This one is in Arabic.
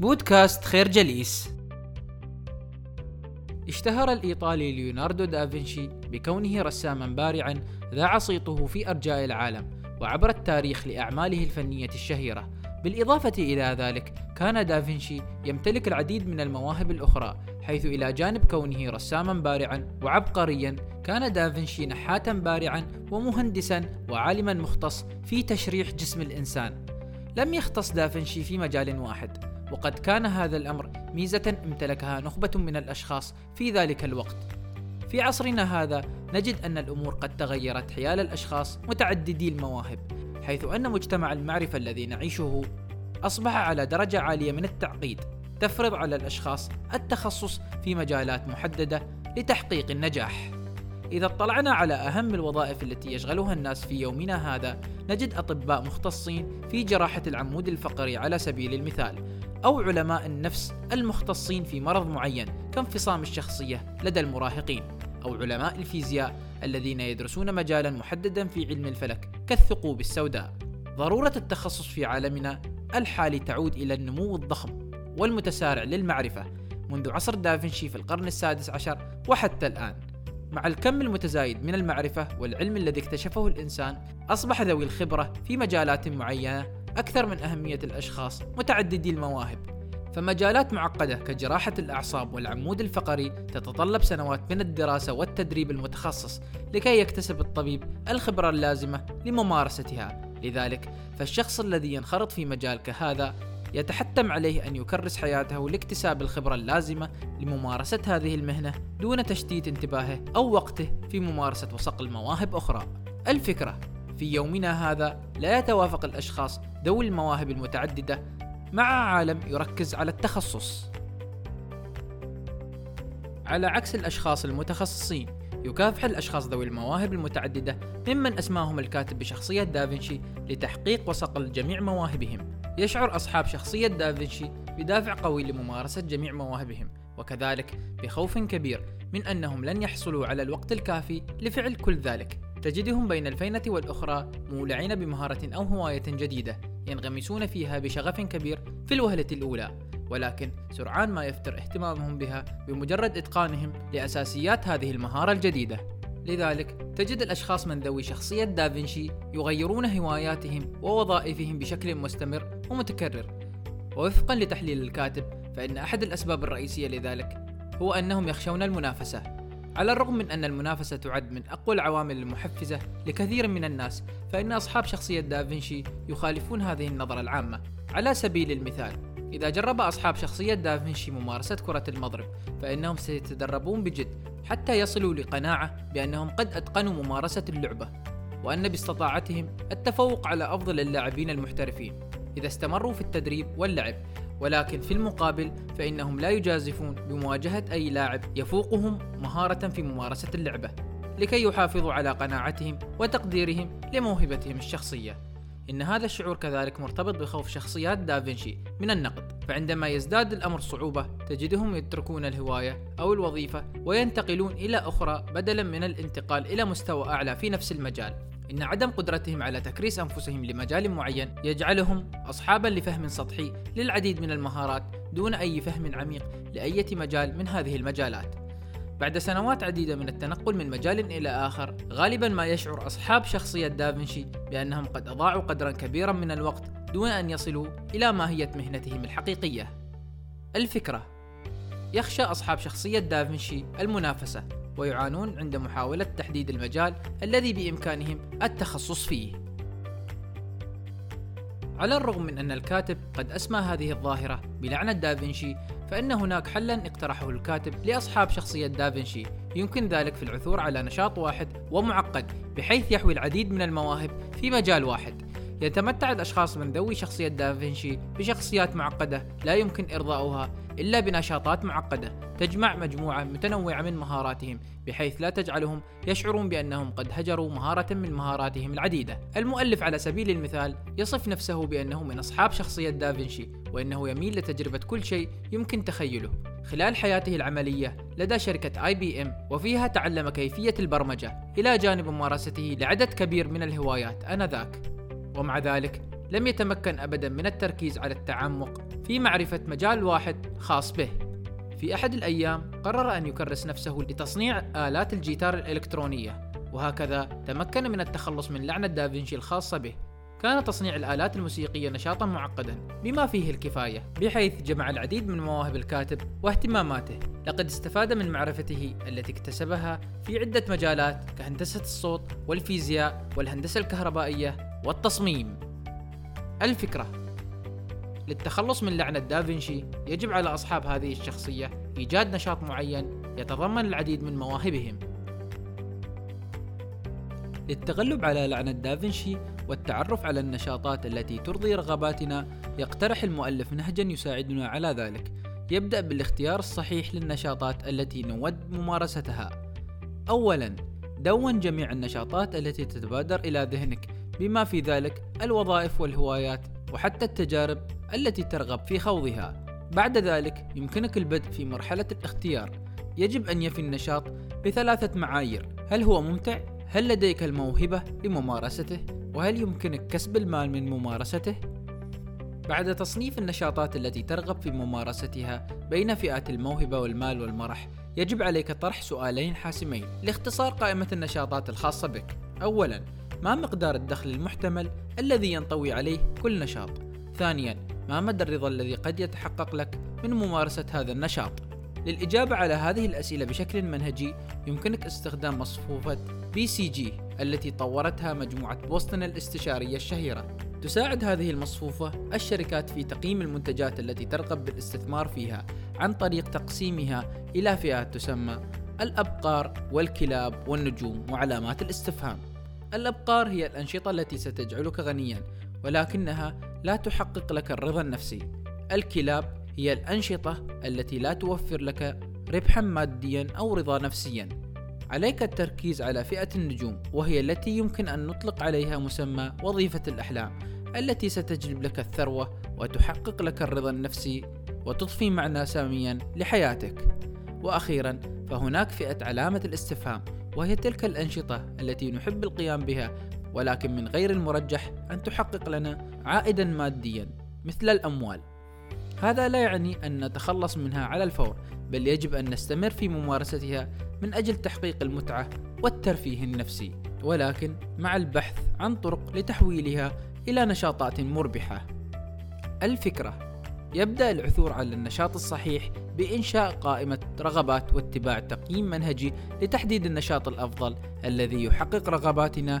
بودكاست خير جليس. اشتهر الإيطالي ليوناردو دافنشي بكونه رساما بارعا ذاع صيته في أرجاء العالم وعبر التاريخ لأعماله الفنية الشهيرة. بالإضافة إلى ذلك كان دافنشي يمتلك العديد من المواهب الأخرى حيث إلى جانب كونه رساما بارعا وعبقريا كان دافنشي نحاتا بارعا ومهندسا وعالما مختص في تشريح جسم الإنسان. لم يختص دافنشي في مجال واحد وقد كان هذا الأمر ميزة امتلكها نخبة من الأشخاص في ذلك الوقت. في عصرنا هذا نجد أن الأمور قد تغيرت حيال الأشخاص متعددي المواهب حيث أن مجتمع المعرفة الذي نعيشه أصبح على درجة عالية من التعقيد تفرض على الأشخاص التخصص في مجالات محددة لتحقيق النجاح. إذا اطلعنا على أهم الوظائف التي يشغلها الناس في يومنا هذا نجد أطباء مختصين في جراحة العمود الفقري على سبيل المثال أو علماء النفس المختصين في مرض معين كانفصام الشخصية لدى المراهقين أو علماء الفيزياء الذين يدرسون مجالا محددا في علم الفلك كالثقوب السوداء. ضرورة التخصص في عالمنا الحالي تعود إلى النمو الضخم والمتسارع للمعرفة منذ عصر دافنشي في القرن السادس عشر وحتى الآن. مع الكم المتزايد من المعرفة والعلم الذي اكتشفه الإنسان أصبح ذوي الخبرة في مجالات معينة أكثر من أهمية الأشخاص متعددي المواهب فمجالات معقدة كجراحة الأعصاب والعمود الفقري تتطلب سنوات من الدراسة والتدريب المتخصص لكي يكتسب الطبيب الخبرة اللازمة لممارستها لذلك فالشخص الذي ينخرط في مجال كهذا يتحتم عليه أن يكرس حياته لاكتساب الخبرة اللازمة لممارسة هذه المهنة دون تشتيت انتباهه أو وقته في ممارسة وصقل مواهب أخرى. الفكرة في يومنا هذا لا يتوافق الأشخاص ذوي المواهب المتعددة مع عالم يركز على التخصص. على عكس الأشخاص المتخصصين يكافح الأشخاص ذوي المواهب المتعددة ممن أسماهم الكاتب بشخصية دافنشي لتحقيق وصقل جميع مواهبهم يشعر أصحاب شخصية دافنشي بدافع قوي لممارسة جميع مواهبهم وكذلك بخوف كبير من أنهم لن يحصلوا على الوقت الكافي لفعل كل ذلك تجدهم بين الفينة والأخرى مولعين بمهارة أو هواية جديدة ينغمسون فيها بشغف كبير في الوهلة الأولى. ولكن سرعان ما يفتر اهتمامهم بها بمجرد إتقانهم لأساسيات هذه المهارة الجديدة. لذلك تجد الأشخاص من ذوي شخصية دافنشي يغيرون هواياتهم ووظائفهم بشكل مستمر ومتكرر. ووفقا لتحليل الكاتب فإن أحد الأسباب الرئيسية لذلك هو أنهم يخشون المنافسة. على الرغم من أن المنافسة تعد من أقوى العوامل المحفزة لكثير من الناس فإن أصحاب شخصية دافنشي يخالفون هذه النظرة العامة. على سبيل المثال إذا جرب أصحاب شخصية دافنشي ممارسة كرة المضرب فإنهم سيتدربون بجد حتى يصلوا لقناعة بأنهم قد أتقنوا ممارسة اللعبة وأن باستطاعتهم التفوق على أفضل اللاعبين المحترفين. إذا استمروا في التدريب واللعب ولكن في المقابل فإنهم لا يجازفون بمواجهة أي لاعب يفوقهم مهارة في ممارسة اللعبة لكي يحافظوا على قناعتهم وتقديرهم لموهبتهم الشخصية. إن هذا الشعور كذلك مرتبط بخوف شخصيات دافنشي من النقد. فعندما يزداد الأمر صعوبة تجدهم يتركون الهواية أو الوظيفة وينتقلون إلى أخرى بدلا من الانتقال إلى مستوى أعلى في نفس المجال. إن عدم قدرتهم على تكريس أنفسهم لمجال معين يجعلهم أصحابا لفهم سطحي للعديد من المهارات دون أي فهم عميق لأية مجال من هذه المجالات. بعد سنوات عديدة من التنقل من مجال إلى آخر غالبا ما يشعر أصحاب شخصية دافنشي بأنهم قد أضاعوا قدرا كبيرا من الوقت دون أن يصلوا إلى ماهية مهنتهم الحقيقية. الفكرة يخشى أصحاب شخصية دافنشي المنافسة. ويعانون عند محاولة تحديد المجال الذي بإمكانهم التخصص فيه. على الرغم من أن الكاتب قد أسمى هذه الظاهرة بلعنة دافنشي فإن هناك حلا اقترحه الكاتب لأصحاب شخصية دافنشي. يمكن ذلك في العثور على نشاط واحد ومعقد بحيث يحوي العديد من المواهب في مجال واحد. يتمتع الأشخاص من ذوي شخصية دافنشي بشخصيات معقدة لا يمكن إرضاؤها. إلا بنشاطات معقدة تجمع مجموعة متنوعة من مهاراتهم بحيث لا تجعلهم يشعرون بأنهم قد هجروا مهارة من مهاراتهم العديدة. المؤلف على سبيل المثال يصف نفسه بأنه من أصحاب شخصية دافنشي وأنه يميل لتجربة كل شيء يمكن تخيله. خلال حياته العملية لدى شركة اي بي ام وفيها تعلم كيفية البرمجة إلى جانب ممارسته لعدد كبير من الهوايات آنذاك. ومع ذلك لم يتمكن ابدا من التركيز على التعمق في معرفة مجال واحد خاص به. في أحد الأيام قرر أن يكرس نفسه لتصنيع آلات الجيتار الإلكترونية وهكذا تمكن من التخلص من لعنة دافنشي الخاصة به. كان تصنيع الآلات الموسيقية نشاطا معقدا بما فيه الكفاية بحيث جمع العديد من مواهب الكاتب واهتماماته. لقد استفاد من معرفته التي اكتسبها في عدة مجالات كهندسة الصوت والفيزياء والهندسة الكهربائية والتصميم. الفكرة للتخلص من لعنة دافنشي يجب على أصحاب هذه الشخصية إيجاد نشاط معين يتضمن العديد من مواهبهم. للتغلب على لعنة دافنشي والتعرف على النشاطات التي ترضي رغباتنا يقترح المؤلف نهجا يساعدنا على ذلك. يبدأ بالاختيار الصحيح للنشاطات التي نود ممارستها. أولا دون جميع النشاطات التي تتبادر إلى ذهنك بما في ذلك الوظائف والهوايات وحتى التجارب التي ترغب في خوضها بعد ذلك يمكنك البدء في مرحلة الاختيار يجب أن يفي النشاط بثلاثة معايير هل هو ممتع؟ هل لديك الموهبة لممارسته؟ وهل يمكنك كسب المال من ممارسته؟ بعد تصنيف النشاطات التي ترغب في ممارستها بين فئات الموهبة والمال والمرح، يجب عليك طرح سؤالين حاسمين لاختصار قائمة النشاطات الخاصة بك. أولاً، ما مقدار الدخل المحتمل الذي ينطوي عليه كل نشاط؟ ثانياً، ما مدى الرضا الذي قد يتحقق لك من ممارسة هذا النشاط؟ للإجابة على هذه الأسئلة بشكل منهجي يمكنك استخدام مصفوفة BCG التي طورتها مجموعة بوسطن الاستشارية الشهيرة تساعد هذه المصفوفة الشركات في تقييم المنتجات التي ترغب بالاستثمار فيها عن طريق تقسيمها إلى فئات تسمى الأبقار والكلاب والنجوم وعلامات الاستفهام الأبقار هي الأنشطة التي ستجعلك غنيا ولكنها لا تحقق لك الرضا النفسي. الكلاب هي الأنشطة التي لا توفر لك ربحا ماديا أو رضا نفسيا. عليك التركيز على فئة النجوم وهي التي يمكن أن نطلق عليها مسمى وظيفة الأحلام التي ستجلب لك الثروة وتحقق لك الرضا النفسي وتضفي معنى ساميا لحياتك. وأخيرا فهناك فئة علامة الاستفهام وهي تلك الأنشطة التي نحب القيام بها ولكن من غير المرجح أن تحقق لنا عائدا ماديا مثل الأموال. هذا لا يعني أن نتخلص منها على الفور بل يجب أن نستمر في ممارستها من أجل تحقيق المتعة والترفيه النفسي ولكن مع البحث عن طرق لتحويلها إلى نشاطات مربحة. الفكرة يبدأ العثور على النشاط الصحيح بإنشاء قائمة رغبات واتباع تقييم منهجي لتحديد النشاط الأفضل الذي يحقق رغباتنا